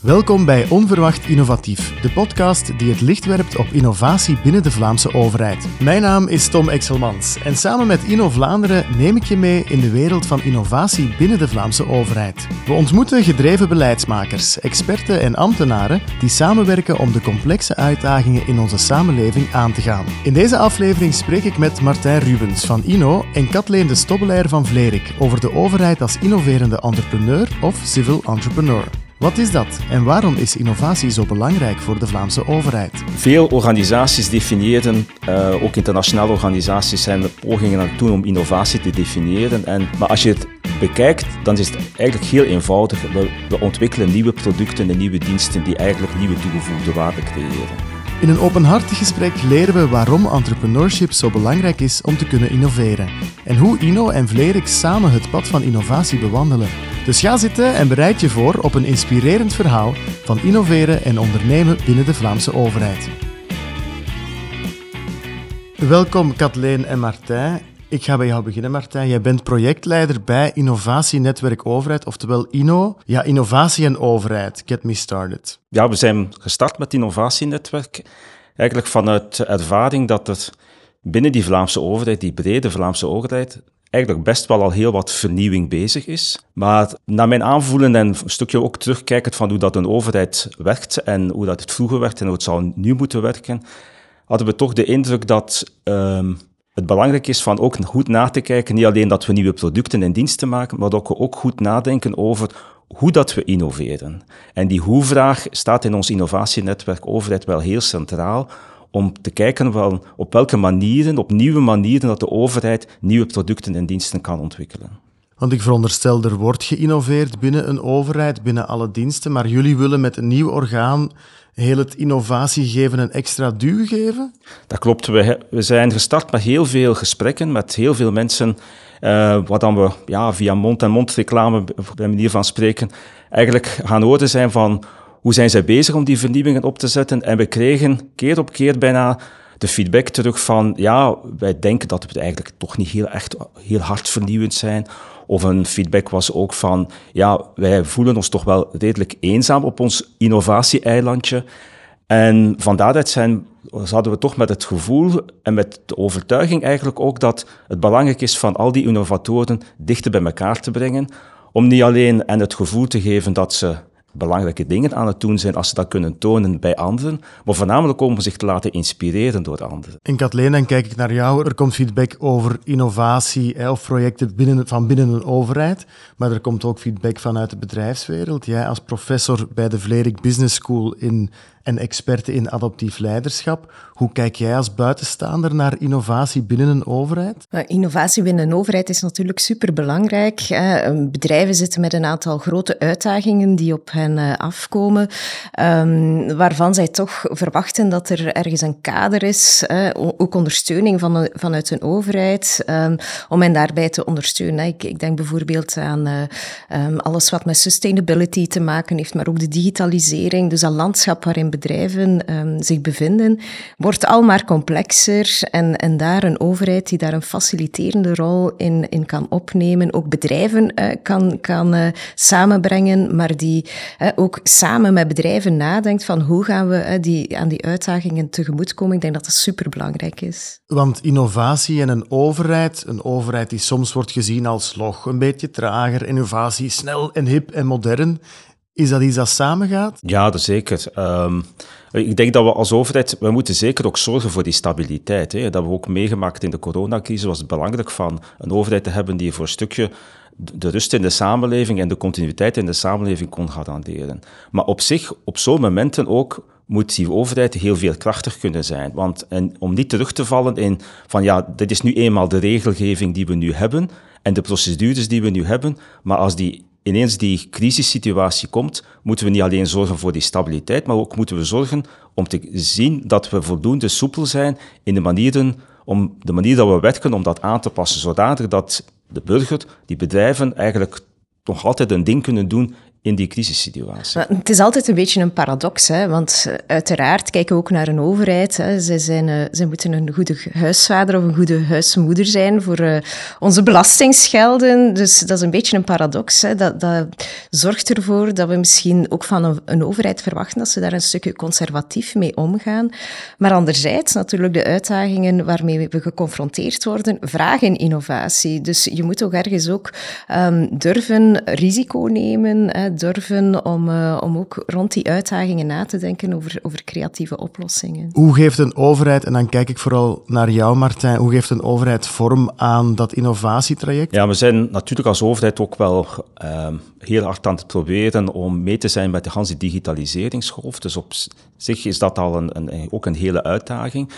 Welkom bij Onverwacht Innovatief, de podcast die het licht werpt op innovatie binnen de Vlaamse overheid. Mijn naam is Tom Exelmans en samen met Inno Vlaanderen neem ik je mee in de wereld van innovatie binnen de Vlaamse overheid. We ontmoeten gedreven beleidsmakers, experten en ambtenaren die samenwerken om de complexe uitdagingen in onze samenleving aan te gaan. In deze aflevering spreek ik met Martijn Rubens van Inno en Kathleen de Stobbelaar van Vlerik over de overheid als innoverende entrepreneur of civil entrepreneur. Wat is dat en waarom is innovatie zo belangrijk voor de Vlaamse overheid? Veel organisaties definiëren, uh, ook internationale organisaties zijn er pogingen aan doen om innovatie te definiëren. En, maar als je het bekijkt, dan is het eigenlijk heel eenvoudig. We, we ontwikkelen nieuwe producten en nieuwe diensten die eigenlijk nieuwe toegevoegde waarde creëren. In een openhartig gesprek leren we waarom entrepreneurship zo belangrijk is om te kunnen innoveren en hoe Inno en Vlerik samen het pad van innovatie bewandelen. Dus ga zitten en bereid je voor op een inspirerend verhaal van innoveren en ondernemen binnen de Vlaamse overheid. Welkom Kathleen en Martijn. Ik ga bij jou beginnen, Martijn. Jij bent projectleider bij Innovatienetwerk Overheid, oftewel INO. Ja, innovatie en overheid. Get me started. Ja, we zijn gestart met Innovatienetwerk. Eigenlijk vanuit ervaring dat er binnen die Vlaamse overheid, die brede Vlaamse overheid, eigenlijk best wel al heel wat vernieuwing bezig is. Maar naar mijn aanvoelen en een stukje ook terugkijkend van hoe dat een overheid werkt en hoe dat het vroeger werkte en hoe het zou nu moeten werken, hadden we toch de indruk dat um, het belangrijk is van ook goed na te kijken, niet alleen dat we nieuwe producten en diensten maken, maar dat we ook goed nadenken over hoe dat we innoveren. En die hoe-vraag staat in ons innovatienetwerk overheid wel heel centraal, om te kijken op welke manieren, op nieuwe manieren, dat de overheid nieuwe producten en diensten kan ontwikkelen. Want ik veronderstel, er wordt geïnnoveerd binnen een overheid, binnen alle diensten, maar jullie willen met een nieuw orgaan heel het innovatiegeven een extra duw geven? Dat klopt. We, we zijn gestart met heel veel gesprekken met heel veel mensen, uh, wat dan we ja, via mond-en-mond reclame, bij manier van spreken, eigenlijk gaan horen zijn van hoe zijn zij bezig om die vernieuwingen op te zetten. En we kregen keer op keer bijna de feedback terug van, ja, wij denken dat we eigenlijk toch niet heel, echt, heel hard vernieuwend zijn. Of een feedback was ook van, ja, wij voelen ons toch wel redelijk eenzaam op ons innovatie-eilandje. En van daaruit zijn, hadden we toch met het gevoel en met de overtuiging eigenlijk ook dat het belangrijk is van al die innovatoren dichter bij elkaar te brengen. Om niet alleen en het gevoel te geven dat ze belangrijke dingen aan het doen zijn als ze dat kunnen tonen bij anderen, maar voornamelijk om zich te laten inspireren door anderen. En Kathleen, dan kijk ik naar jou. Er komt feedback over innovatie hè, of projecten binnen, van binnen een overheid, maar er komt ook feedback vanuit de bedrijfswereld. Jij als professor bij de Vlerik Business School in en experten in adaptief leiderschap. Hoe kijk jij als buitenstaander naar innovatie binnen een overheid? Innovatie binnen een overheid is natuurlijk superbelangrijk. Bedrijven zitten met een aantal grote uitdagingen die op hen eh, afkomen, ehm, waarvan zij toch verwachten dat er ergens een kader is, ook ondersteuning van vanuit een overheid, ehm, om hen daarbij te ondersteunen. Ik, denk bijvoorbeeld aan eh, ehm, alles wat met sustainability te maken heeft, maar ook de digitalisering, dus een landschap waarin bedrijven um, zich bevinden, wordt al maar complexer en, en daar een overheid die daar een faciliterende rol in, in kan opnemen, ook bedrijven uh, kan, kan uh, samenbrengen, maar die uh, ook samen met bedrijven nadenkt van hoe gaan we die, aan die uitdagingen tegemoetkomen. Ik denk dat dat superbelangrijk is. Want innovatie en een overheid, een overheid die soms wordt gezien als log, een beetje trager, innovatie snel en hip en modern, is dat iets dat samengaat? Ja, dat zeker. Um, ik denk dat we als overheid, we moeten zeker ook zorgen voor die stabiliteit. Hè. Dat we ook meegemaakt in de coronacrisis was het belangrijk van een overheid te hebben die voor een stukje de rust in de samenleving en de continuïteit in de samenleving kon garanderen. Maar op zich, op zo'n momenten ook, moet die overheid heel veel krachtig kunnen zijn. Want en om niet terug te vallen in van ja, dit is nu eenmaal de regelgeving die we nu hebben en de procedures die we nu hebben, maar als die ineens die crisissituatie komt, moeten we niet alleen zorgen voor die stabiliteit, maar ook moeten we zorgen om te zien dat we voldoende soepel zijn in de manieren, om de manier dat we werken, om dat aan te passen, zodanig dat de burger, die bedrijven eigenlijk nog altijd een ding kunnen doen in die crisissituatie. Het is altijd een beetje een paradox, hè? want eh, uiteraard kijken we ook naar een overheid. Hè? Zij, zijn, uh, moeten een goede huisvader of een goede huismoeder zijn voor uh, onze belastingsgelden. Dus dat is een beetje een paradox. Hè? Dat, dat zorgt ervoor dat we misschien ook van een, een, overheid verwachten dat ze daar een stukje conservatief mee omgaan. Maar anderzijds natuurlijk de uitdagingen waarmee we geconfronteerd worden, vragen innovatie. Dus je moet ook ergens ook um, durven risico nemen durven om, uh, om ook rond die uitdagingen na te denken over, over creatieve oplossingen. Hoe geeft een overheid, en dan kijk ik vooral naar jou Martijn, hoe geeft een overheid vorm aan dat innovatietraject? Ja, we zijn natuurlijk als overheid ook wel uh, heel hard aan het proberen om mee te zijn met de hele digitaliseringsgolf. Dus op zich is dat al een, een, ook een hele uitdaging.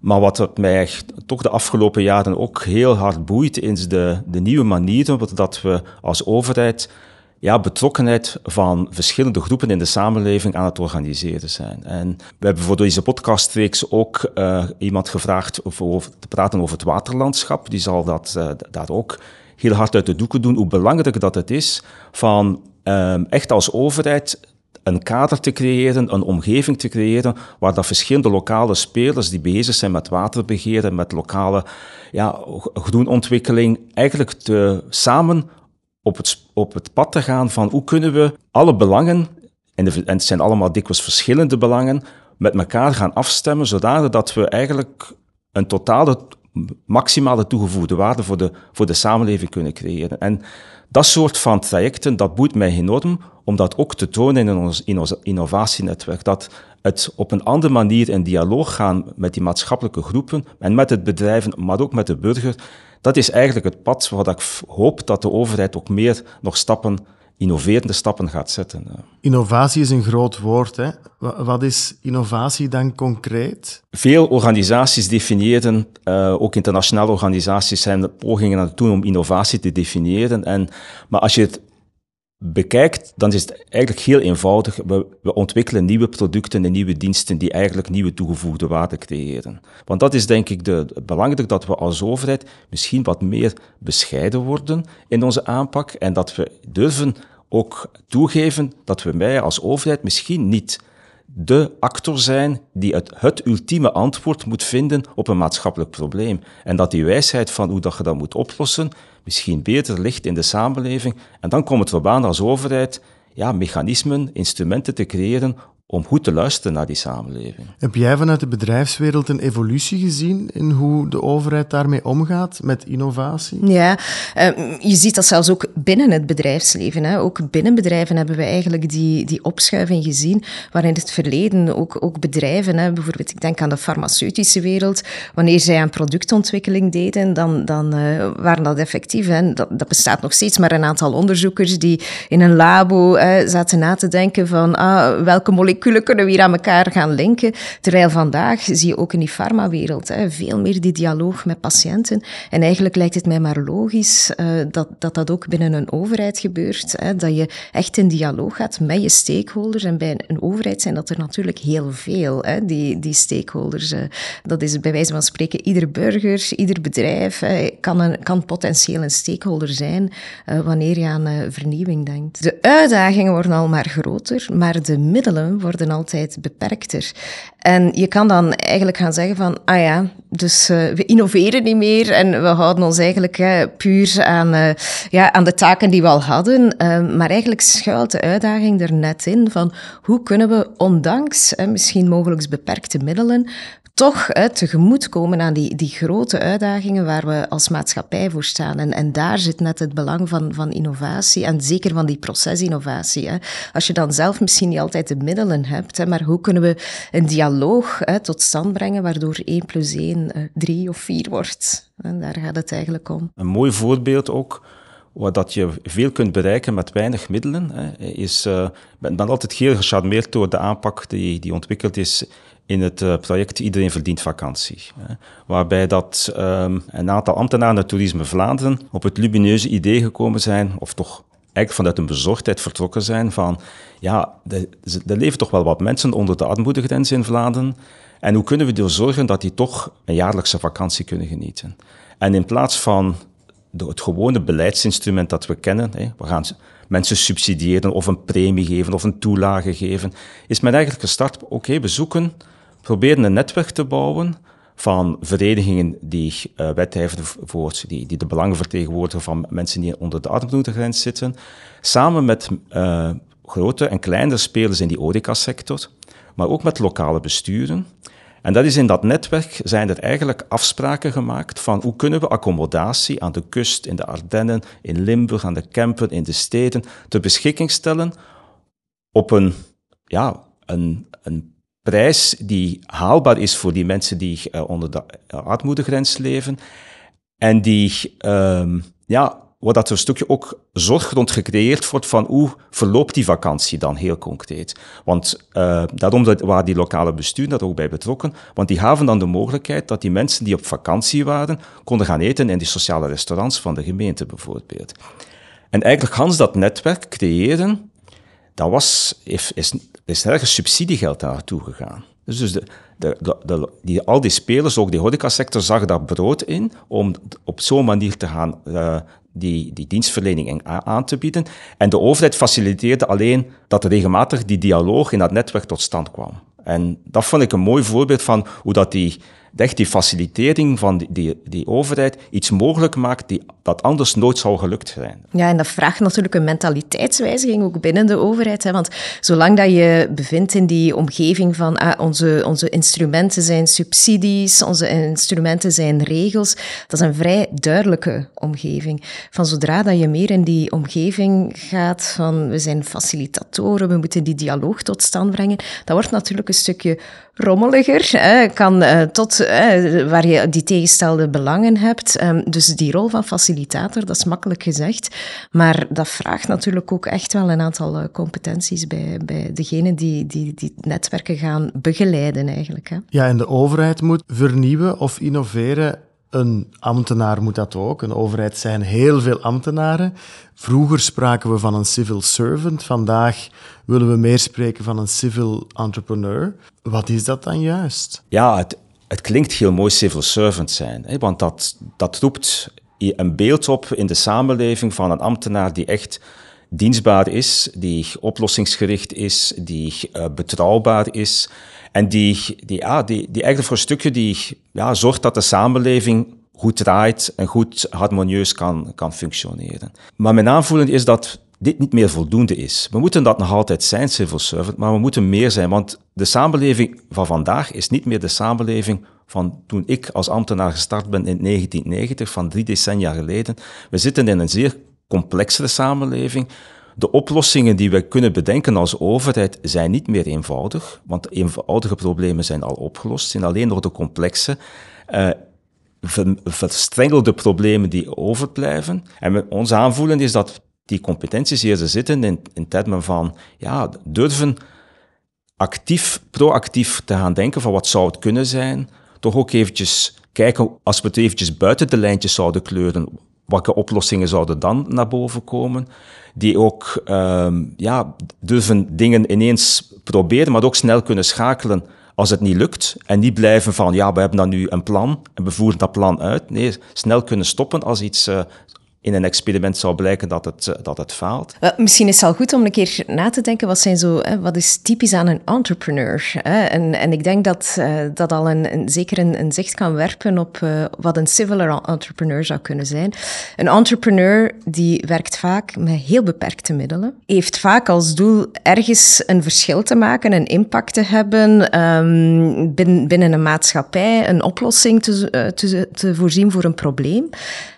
Maar wat mij toch de afgelopen jaren ook heel hard boeit, is de, de nieuwe manieren waarop we als overheid ja, betrokkenheid van verschillende groepen in de samenleving aan het organiseren zijn. En we hebben voor deze podcastreeks ook uh, iemand gevraagd over, te praten over het waterlandschap. Die zal dat uh, daar ook heel hard uit de doeken doen, hoe belangrijk dat het is van uh, echt als overheid een kader te creëren, een omgeving te creëren, waar dat verschillende lokale spelers die bezig zijn met waterbeheer en met lokale ja, groenontwikkeling, eigenlijk te, samen op het, op het pad te gaan van hoe kunnen we alle belangen, en, het zijn allemaal dikwijls verschillende belangen, met elkaar gaan afstemmen, zodat we eigenlijk een totale maximale toegevoegde waarde voor de, voor de samenleving kunnen creëren. En dat soort van trajecten, dat boeit mij enorm, om dat ook te tonen in ons, in ons innovatienetwerk. Dat het op een andere manier in dialoog gaan met die maatschappelijke groepen en met het bedrijven, maar ook met de burger, dat is eigenlijk het pad waar ik hoop dat de overheid ook meer nog stappen, innoverende stappen gaat zetten. Innovatie is een groot woord. Hè? Wat is innovatie dan concreet? Veel organisaties definiëren, uh, ook internationale organisaties zijn pogingen aan het doen om innovatie te definiëren. En, maar als je het bekijkt, dan is het eigenlijk heel eenvoudig. We, ontwikkelen nieuwe producten en nieuwe diensten die eigenlijk nieuwe toegevoegde waarde creëren. Want dat is denk ik de, belangrijk dat we als overheid misschien wat meer bescheiden worden in onze aanpak en dat we durven ook toegeven dat we wij als overheid misschien niet de actor zijn die het, het ultieme antwoord moet vinden op een maatschappelijk probleem. En dat die wijsheid van hoe dat je dat moet oplossen misschien beter ligt in de samenleving. En dan komt het erop aan als overheid ja, mechanismen, instrumenten te creëren om goed te luisteren naar die samenleving. Heb jij vanuit de bedrijfswereld een evolutie gezien in hoe de overheid daarmee omgaat met innovatie? Ja, uh, je ziet dat zelfs ook binnen het bedrijfsleven. Hè. Ook binnen bedrijven hebben we eigenlijk die, die opschuiving gezien, waarin in het verleden ook, ook bedrijven, hè, bijvoorbeeld ik denk aan de farmaceutische wereld, wanneer zij aan productontwikkeling deden, dan, dan uh, waren dat effectief. Hè. Dat, dat, bestaat nog steeds, maar een aantal onderzoekers die in een labo zaten na te denken van ah, welke moleculen moleculen kunnen we hier aan elkaar gaan linken. Terwijl vandaag zie je ook in die farmawereld hè, veel meer die dialoog met patiënten. En eigenlijk lijkt het mij maar logisch uh, dat, dat dat ook binnen een overheid gebeurt. Hè, dat je echt in dialoog gaat met je stakeholders. En bij een overheid zijn dat er natuurlijk heel veel, hè, die, die stakeholders. Uh, dat is bij wijze van spreken ieder burger, ieder bedrijf uh, kan, een, kan potentieel een stakeholder zijn wanneer je aan vernieuwing denkt. De uitdagingen worden al maar groter, maar de middelen worden altijd beperkter. En je kan dan eigenlijk gaan zeggen van, ah ja, dus uh, we innoveren niet meer en we houden ons eigenlijk puur aan, uh, ja, aan de taken die we al hadden. maar eigenlijk schuilt de uitdaging er net in van hoe kunnen we ondanks misschien mogelijk beperkte middelen toch hè, tegemoetkomen aan die, die grote uitdagingen waar we als maatschappij voor staan. En, en daar zit net het belang van, van innovatie en zeker van die procesinnovatie. Hè. Als je dan zelf misschien niet altijd de middelen hebt, hè, maar hoe kunnen we een dialoog hè, tot stand brengen waardoor 1 plus 1 uh, 3 of 4 wordt? En daar gaat het eigenlijk om. Een mooi voorbeeld ook dat je veel kunt bereiken met weinig middelen, hè, is, ben, ben altijd heel gecharmeerd door de aanpak die, die ontwikkeld is in het uh, project Iedereen verdient vakantie. Waarbij dat um, een aantal ambtenaren uit Toerisme Vlaanderen op het lumineuze idee gekomen zijn, of toch eigenlijk vanuit een bezorgdheid vertrokken zijn van, ja, er leven toch wel wat mensen onder de armoedegrens in Vlaanderen. En hoe kunnen we ervoor zorgen dat die toch een jaarlijkse vakantie kunnen genieten? En in plaats van het gewone beleidsinstrument dat we kennen, we gaan mensen subsidiëren of een premie geven of een toelage geven, is men eigenlijk gestart, oké, we zoeken, proberen een netwerk te bouwen van verenigingen die uh, voor, die, die de belangen vertegenwoordigen van mensen die onder de armoedegrens zitten, samen met uh, grote en kleinere spelers in die horecasector, maar ook met lokale besturen. En dat is in dat netwerk zijn er eigenlijk afspraken gemaakt van hoe kunnen we accommodatie aan de kust, in de Ardennen, in Limburg, aan de Kempen, in de steden, ter beschikking stellen op een, ja, een, een prijs die haalbaar is voor die mensen die uh, onder de armoedegrens leven en die, uh, ja, waar dat een stukje ook zorg rond gecreëerd wordt van hoe verloopt die vakantie dan heel concreet. Want uh, daarom waren die lokale besturen daar ook bij betrokken, want die gaven dan de mogelijkheid dat die mensen die op vakantie waren, konden gaan eten in die sociale restaurants van de gemeente bijvoorbeeld. En eigenlijk Hans dat netwerk creëren, dat was, is, is, ergens subsidiegeld naartoe gegaan. Dus, dus de, de, de, die, al die spelers, ook die horecasector, zag daar brood in om op zo'n manier te gaan uh, die, die dienstverlening aan te bieden. En de overheid faciliteerde alleen dat regelmatig die dialoog in dat netwerk tot stand kwam. En dat vond ik een mooi voorbeeld van hoe dat die, echt die facilitering van die, die, die overheid iets mogelijk maakt die, dat anders nooit zou gelukt zijn. Ja, en dat vraagt natuurlijk een mentaliteitswijziging ook binnen de overheid. Hè? Want zolang dat je bevindt in die omgeving van ah, onze, onze instrumenten zijn subsidies, onze instrumenten zijn regels, dat is een vrij duidelijke omgeving. Van zodra dat je meer in die omgeving gaat van we zijn facilitatoren, we moeten die dialoog tot stand brengen, dat wordt natuurlijk een stukje rommeliger, hè, kan uh, tot uh, waar je die tegenstelde belangen hebt. Um, dus die rol van facilitator, dat is makkelijk gezegd, maar dat vraagt natuurlijk ook echt wel een aantal uh, competenties bij, bij degenen die, die die netwerken gaan begeleiden eigenlijk. Hè. Ja, en de overheid moet vernieuwen of innoveren een ambtenaar moet dat ook. Een overheid zijn heel veel ambtenaren. Vroeger spraken we van een civil servant. Vandaag willen we meer spreken van een civil entrepreneur. Wat is dat dan juist? Ja, het, het klinkt heel mooi civil servant zijn. Hè, want dat, dat roept een beeld op in de samenleving van een ambtenaar die echt dienstbaar is, die oplossingsgericht is, die uh, betrouwbaar is. En die, die, ja, die, die eigenlijk voor stukje die, ja, zorgt dat de samenleving goed draait en goed harmonieus kan, kan functioneren. Maar mijn aanvoelen is dat dit niet meer voldoende is. We moeten dat nog altijd zijn, civil servant, maar we moeten meer zijn, want de samenleving van vandaag is niet meer de samenleving van toen ik als ambtenaar gestart ben in 1990, van drie decennia geleden. We zitten in een zeer complexere samenleving. De oplossingen die we kunnen bedenken als overheid zijn niet meer eenvoudig, want eenvoudige problemen zijn al opgelost, zijn alleen nog de complexe, uh, verstrengelde problemen die overblijven. En ons aanvoelen is dat die competenties eerder zitten in, in termen van ja, durven actief, proactief te gaan denken van wat zou het kunnen zijn, toch ook eventjes kijken, als we het eventjes buiten de lijntjes zouden kleuren, welke oplossingen zouden dan naar boven komen? Die ook um, ja, durven dingen ineens proberen, maar ook snel kunnen schakelen als het niet lukt. En niet blijven van, ja, we hebben dan nu een plan en we voeren dat plan uit. Nee, snel kunnen stoppen als iets uh, in een experiment zou blijken dat het, eh, dat het faalt. misschien is het al goed om een keer na te denken, wat, zijn zo, hè, wat is typisch aan een entrepreneur? En, en ik denk dat dat al een, een zeker een, zicht kan werpen op wat een civil entrepreneur zou kunnen zijn. Een entrepreneur die werkt vaak met heel beperkte middelen, heeft vaak als doel ergens een verschil te maken, een impact te hebben um, binnen, binnen een maatschappij, een oplossing te, te, te voorzien voor een probleem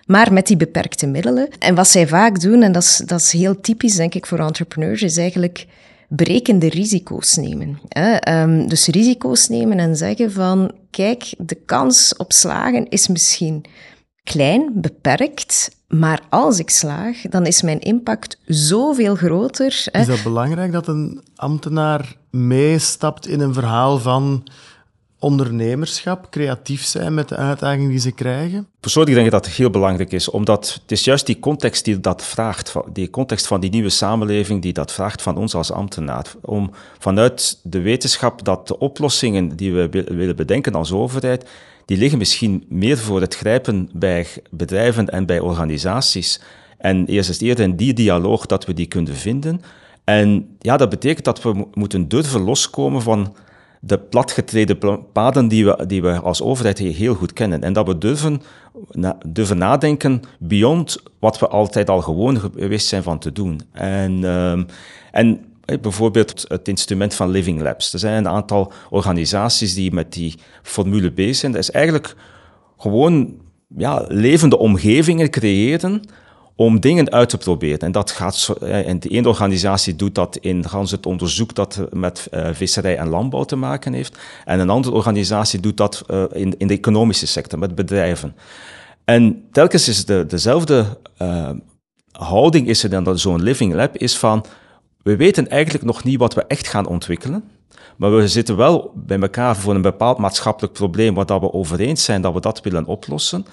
maar met die beperkte middelen. En wat zij vaak doen, en dat is, dat is heel typisch, denk ik, voor entrepreneurs, is eigenlijk berekende risico's nemen. Hè? Um, dus risico's nemen en zeggen van, kijk, de kans op slagen is misschien klein, beperkt, maar als ik slaag, dan is mijn impact zoveel groter. Hè? Is dat belangrijk dat een ambtenaar meestapt in een verhaal van ondernemerschap, creatief zijn met de uitdagingen die ze krijgen? Persoonlijk denk ik dat het heel belangrijk is, omdat het is juist die context die dat vraagt, die context van die nieuwe samenleving die dat vraagt van ons als ambtenaar, om vanuit de wetenschap dat de oplossingen die we willen bedenken als overheid, die liggen misschien meer voor het grijpen bij bedrijven en bij organisaties En eerst is eerder in die dialoog dat we die kunnen vinden. En ja, dat betekent dat we moeten durven loskomen van de platgetreden paden die we, die we als overheid heel goed kennen. En dat we durven, durven nadenken beyond wat we altijd al gewoon geweest zijn van te doen. En, um, en bijvoorbeeld het instrument van Living Labs. Er zijn een aantal organisaties die met die formule bezig zijn. Dat is eigenlijk gewoon ja, levende omgevingen creëren om dingen uit te proberen. En dat gaat, en de ene organisatie doet dat in gans het onderzoek dat met uh, visserij en landbouw te maken heeft. En een andere organisatie doet dat uh, in, in de economische sector, met bedrijven. En telkens is de, dezelfde uh, houding is er dan dat zo'n living lab is van, we weten eigenlijk nog niet wat we echt gaan ontwikkelen. Maar we zitten wel bij elkaar voor een bepaald maatschappelijk probleem waar we over eens zijn dat we dat willen oplossen.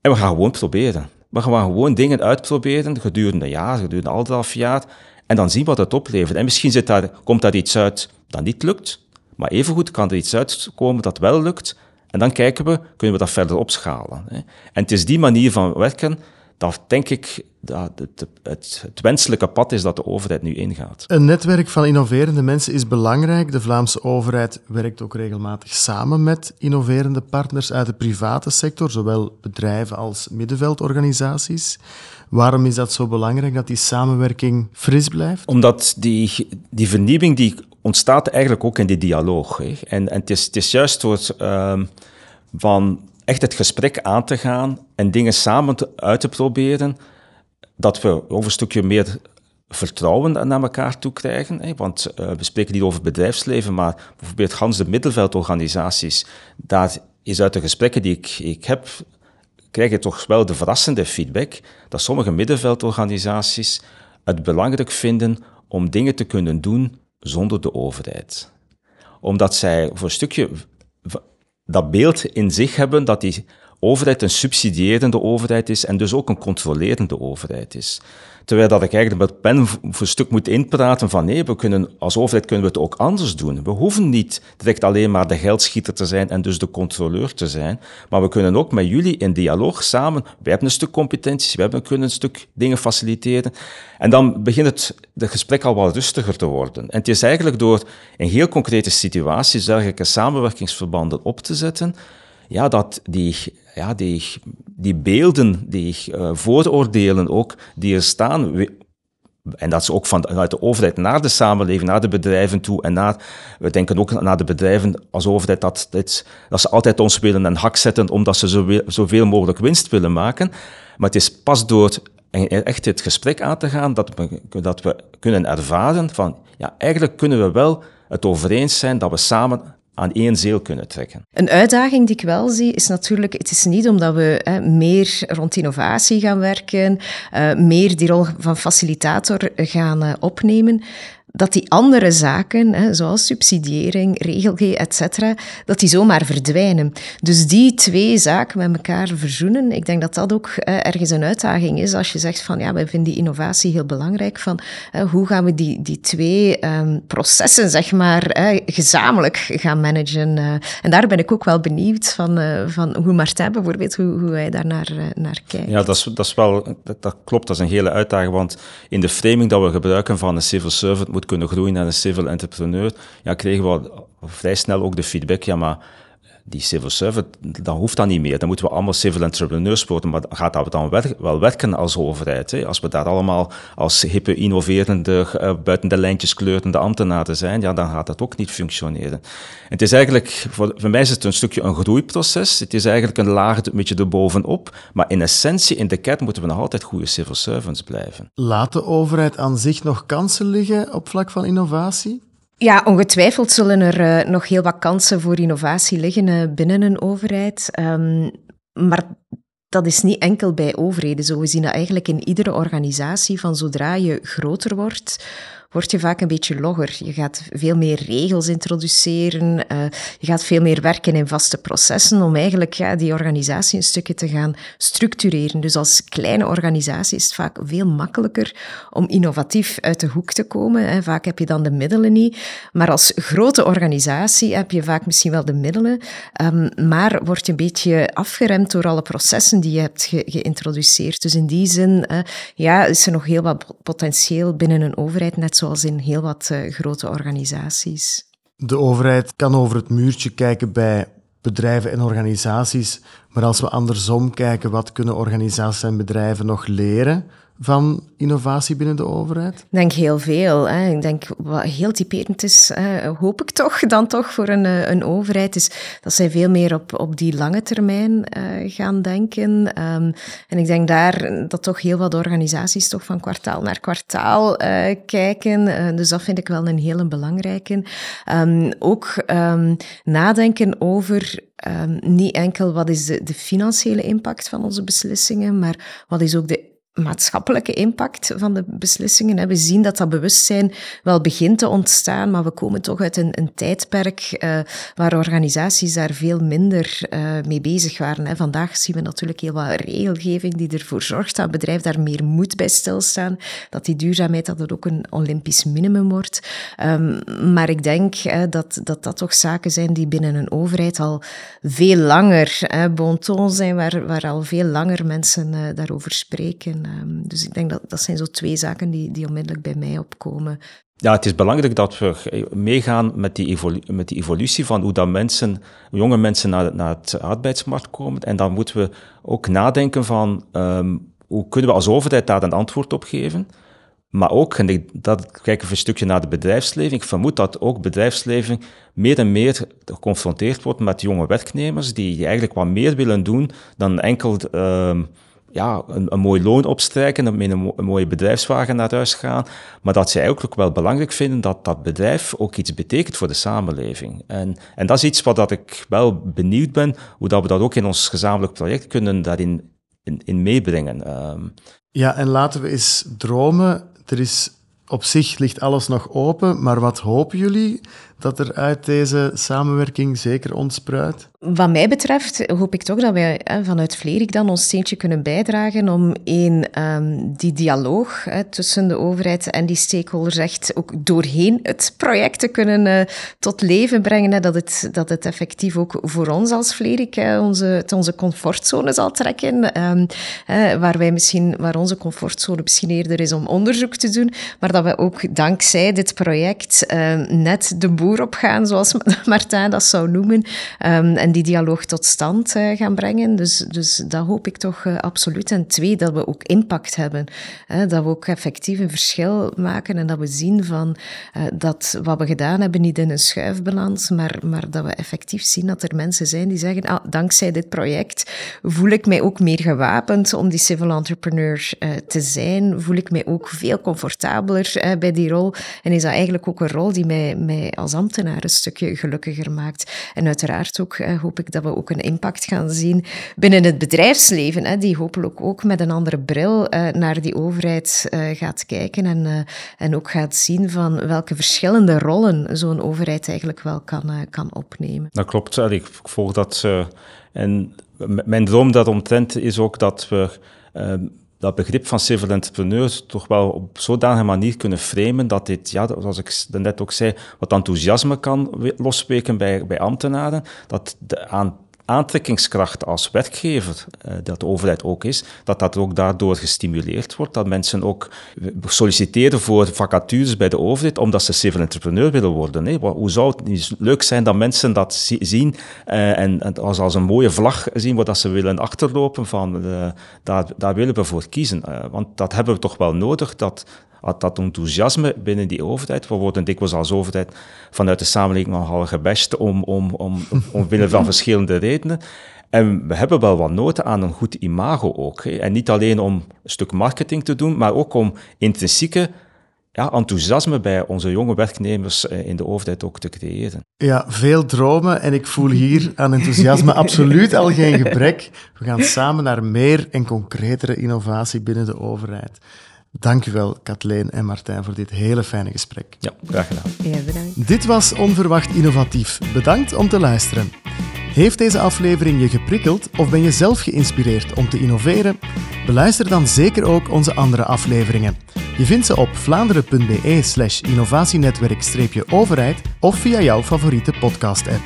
En we gaan gewoon proberen. We gaan gewoon dingen uitproberen gedurende een jaar, gedurende anderhalf jaar. En dan zien wat het oplevert. En misschien zit daar, komt daar iets uit dat niet lukt. Maar evengoed kan er iets uitkomen dat wel lukt. En dan kijken we, kunnen we dat verder opschalen. En het is die manier van werken dat denk ik dat het, het, het, wenselijke pad is dat de overheid nu ingaat. Een netwerk van innoverende mensen is belangrijk. De Vlaamse overheid werkt ook regelmatig samen met innoverende partners uit de private sector, zowel bedrijven als middenveldorganisaties. Waarom is dat zo belangrijk dat die samenwerking fris blijft? Omdat die, die vernieuwing die ontstaat eigenlijk ook in die dialoog. Hè. En, en het, is, het is juist door uh, van echt het gesprek aan te gaan en dingen samen te, uit te proberen, dat we over een stukje meer vertrouwen naar elkaar toe krijgen. Hè? Want uh, we spreken niet over bedrijfsleven, maar bijvoorbeeld Hans de middenveldorganisaties, daar is uit de gesprekken die ik, ik heb, krijg je toch wel de verrassende feedback dat sommige middenveldorganisaties het belangrijk vinden om dingen te kunnen doen zonder de overheid. Omdat zij voor een stukje dat beeld in zich hebben dat die overheid een subsidierende overheid is en dus ook een controlerende overheid is. Terwijl dat ik eigenlijk met pen voor stuk moet inpraten van nee, we kunnen, als overheid kunnen we het ook anders doen. We hoeven niet direct alleen maar de geldschieter te zijn en dus de controleur te zijn, maar we kunnen ook met jullie in dialoog samen, we hebben een stuk competenties, we hebben, kunnen een stuk dingen faciliteren. En dan begint het, het gesprek al wat rustiger te worden. En het is eigenlijk door in heel concrete situaties dergelijke samenwerkingsverbanden op te zetten, ja, dat die, ja, die, die beelden, die uh, vooroordelen ook, die er staan, en dat is ook vanuit de overheid naar de samenleving, naar de bedrijven toe en naar, we denken ook naar de bedrijven als overheid dat, dit, dat ze altijd ons willen een hak zetten omdat ze zoveel, mogelijk winst willen maken. Maar het is pas door echt het gesprek aan te gaan dat we, dat we kunnen ervaren van, ja, eigenlijk kunnen we wel het over eens zijn dat we samen aan één zeel kunnen trekken. Een uitdaging die ik wel zie is natuurlijk, het is niet omdat we hè, meer rond innovatie gaan werken, uh, meer die rol van facilitator gaan uh, opnemen, dat die andere zaken, hè, zoals subsidiëring, regelgeving, etc., dat die zomaar verdwijnen. Dus die twee zaken met elkaar verzoenen, ik denk dat dat ook ergens een uitdaging is als je zegt van ja, wij vinden die innovatie heel belangrijk, van hoe gaan we die, die twee um, processen, zeg maar, gezamenlijk gaan managen. Uh, en daar ben ik ook wel benieuwd van, uh, van hoe Martijn bijvoorbeeld, hoe, hoe hij daar naar, uh, naar kijkt. Ja, dat is, dat is wel, dat, dat klopt, dat is een hele uitdaging, want in de framing dat we gebruiken van een civil servant moet kunnen groeien naar een civil entrepreneur, ja, kregen we vrij snel ook de feedback, ja, maar die civil servant, dat hoeft dan niet meer. Dan moeten we allemaal civil entrepreneurs worden, maar gaat dat dan wel werken als overheid? Hè? Als we daar allemaal als hippe, innoverende, uh, buiten de lijntjes kleurende ambtenaren zijn, ja, dan gaat dat ook niet functioneren. het is eigenlijk, voor, voor mij is het een stukje een groeiproces. Het is eigenlijk een laag een beetje erbovenop, maar in essentie, in de kern, moeten we nog altijd goede civil servants blijven. Laat de overheid aan zich nog kansen liggen op vlak van innovatie? Ja, ongetwijfeld zullen er uh, nog heel wat kansen voor innovatie liggen uh, binnen een overheid. Um, maar dat is niet enkel bij overheden zo. We zien dat eigenlijk in iedere organisatie, van zodra je groter wordt, word je vaak een beetje logger. Je gaat veel meer regels introduceren, uh, je gaat veel meer werken in vaste processen om eigenlijk die organisatie een stukje te gaan structureren. Dus als kleine organisatie is het vaak veel makkelijker om innovatief uit de hoek te komen. Hè. Vaak heb je dan de middelen niet. Maar als grote organisatie heb je vaak misschien wel de middelen, um, maar word je een beetje afgeremd door alle processen die je hebt ge geïntroduceerd. Dus in die zin uh, ja, is er nog heel wat potentieel binnen een overheid, net zoals in heel wat uh, grote organisaties. De overheid kan over het muurtje kijken bij bedrijven en organisaties, maar als we andersom kijken, wat kunnen organisaties en bedrijven nog leren van innovatie binnen de overheid? Ik denk heel veel. Hè. Ik denk wat heel typerend is, hoop ik toch, dan toch voor een, eh, een overheid, is dat zij veel meer op, op die lange termijn uh, gaan denken. Um, en ik denk daar dat toch heel wat organisaties toch van kwartaal naar kwartaal uh, kijken. dus dat vind ik wel een hele belangrijke. Um, ook um, nadenken over niet enkel wat is de, de financiële impact van onze beslissingen, maar wat is ook de maatschappelijke impact van de beslissingen. We zien dat dat bewustzijn wel begint te ontstaan, maar we komen toch uit een, een tijdperk uh, waar organisaties daar veel minder uh, mee bezig waren. Vandaag zien we natuurlijk heel wat regelgeving die ervoor zorgt dat bedrijf daar meer moet bij stilstaan, dat die duurzaamheid dat ook een olympisch minimum wordt. Um, maar ik denk dat, dat dat toch zaken zijn die binnen een overheid al veel langer bon ton zijn, waar, waar al veel langer mensen daarover spreken. Ehm, dus ik denk dat dat zijn zo twee zaken die, die onmiddellijk bij mij opkomen. Ja, het is belangrijk dat we meegaan met die, met die evolutie van hoe dat mensen, jonge mensen naar, naar het arbeidsmarkt komen. En dan moeten we ook nadenken van um, hoe kunnen we als overheid daar een antwoord op geven. Maar ook, en ik, dat kijken we een stukje naar de bedrijfsleven. Ik vermoed dat ook bedrijfsleven meer en meer geconfronteerd wordt met jonge werknemers die eigenlijk wat meer willen doen dan enkel um, ja, een, mooi loon opstrijken, met een, mooie bedrijfswagen naar huis gaan, maar dat zij ook wel belangrijk vinden dat dat bedrijf ook iets betekent voor de samenleving. En, en dat is iets wat dat ik wel benieuwd ben, hoe dat we dat ook in ons gezamenlijk project kunnen daarin in, in meebrengen. Um, ja, en laten we eens dromen. Er is op zich ligt alles nog open, maar wat hopen jullie dat er uit deze samenwerking zeker ontspruit? Wat mij betreft hoop ik toch dat wij vanuit Vlerik dan ons steentje kunnen bijdragen om in um, die dialoog hè, tussen de overheid en die stakeholders echt ook doorheen het project te kunnen uh, tot leven brengen. Hè, dat, het, dat het effectief ook voor ons als Vlerik onze, onze comfortzone zal trekken. Um, waar, wij misschien, waar onze comfortzone misschien eerder is om onderzoek te doen, maar dat we ook dankzij dit project uh, net de boer op gaan, zoals Martijn dat zou noemen. Um, en die dialoog tot stand uh, gaan brengen. Dus, dus dat hoop ik toch uh, absoluut. En twee, dat we ook impact hebben. Hè, dat we ook effectief een verschil maken en dat we zien van uh, dat wat we gedaan hebben niet in een schuifbalans, maar, maar dat we effectief zien dat er mensen zijn die zeggen, ah, dankzij dit project voel ik mij ook meer gewapend om die civil entrepreneur te zijn. Voel ik mij ook veel comfortabeler bij die rol. En is dat eigenlijk ook een rol die mij, mij als ambtenaar een stukje gelukkiger maakt. En uiteraard ook hoop ik dat we ook een impact gaan zien binnen het bedrijfsleven, hè, die hopelijk ook met een andere bril uh, naar die overheid uh, gaat kijken en, en ook gaat zien van welke verschillende rollen zo'n overheid eigenlijk wel kan, kan opnemen. Dat klopt, ik volg dat. en mijn droom daaromtrent is ook dat we dat begrip van civil entrepreneurs toch wel op zodanige manier kunnen framen dat dit, ja, zoals ik net ook zei, wat enthousiasme kan losweken bij, bij ambtenaren, dat de aan aantrekkingskracht als werkgever, eh, dat de overheid ook is, dat dat ook daardoor gestimuleerd wordt. Dat mensen ook solliciteren voor vacatures bij de overheid, omdat ze civil entrepreneur willen worden. Hè. Hoe zou het niet leuk zijn dat mensen dat zien uh, en, als, als een mooie vlag zien waar dat ze willen achterlopen van uh, daar, daar willen we voor kiezen. want dat hebben we toch wel nodig, dat dat enthousiasme binnen die overheid. We worden dikwijls als overheid vanuit de samenleving nogal gebest om, om, om, omwille van verschillende redenen. En we hebben wel wat nood aan een goed imago ook. Hè. En niet alleen om een stuk marketing te doen, maar ook om intrinsieke ja, enthousiasme bij onze jonge werknemers eh, in de overheid ook te creëren. Ja, veel dromen en ik voel hier aan enthousiasme absoluut al geen gebrek. We gaan samen naar meer en concretere innovatie binnen de overheid. Dank u wel, Kathleen en Martijn, voor dit hele fijne gesprek. Ja, graag gedaan. Ja, bedankt. Dit was Onverwacht Innovatief. Bedankt om te luisteren. Heeft deze aflevering je geprikkeld of ben je zelf geïnspireerd om te innoveren? Beluister dan zeker ook onze andere afleveringen. Je vindt ze op vlaanderen.be slash innovatienetwerk-overheid of via jouw favoriete podcast-app.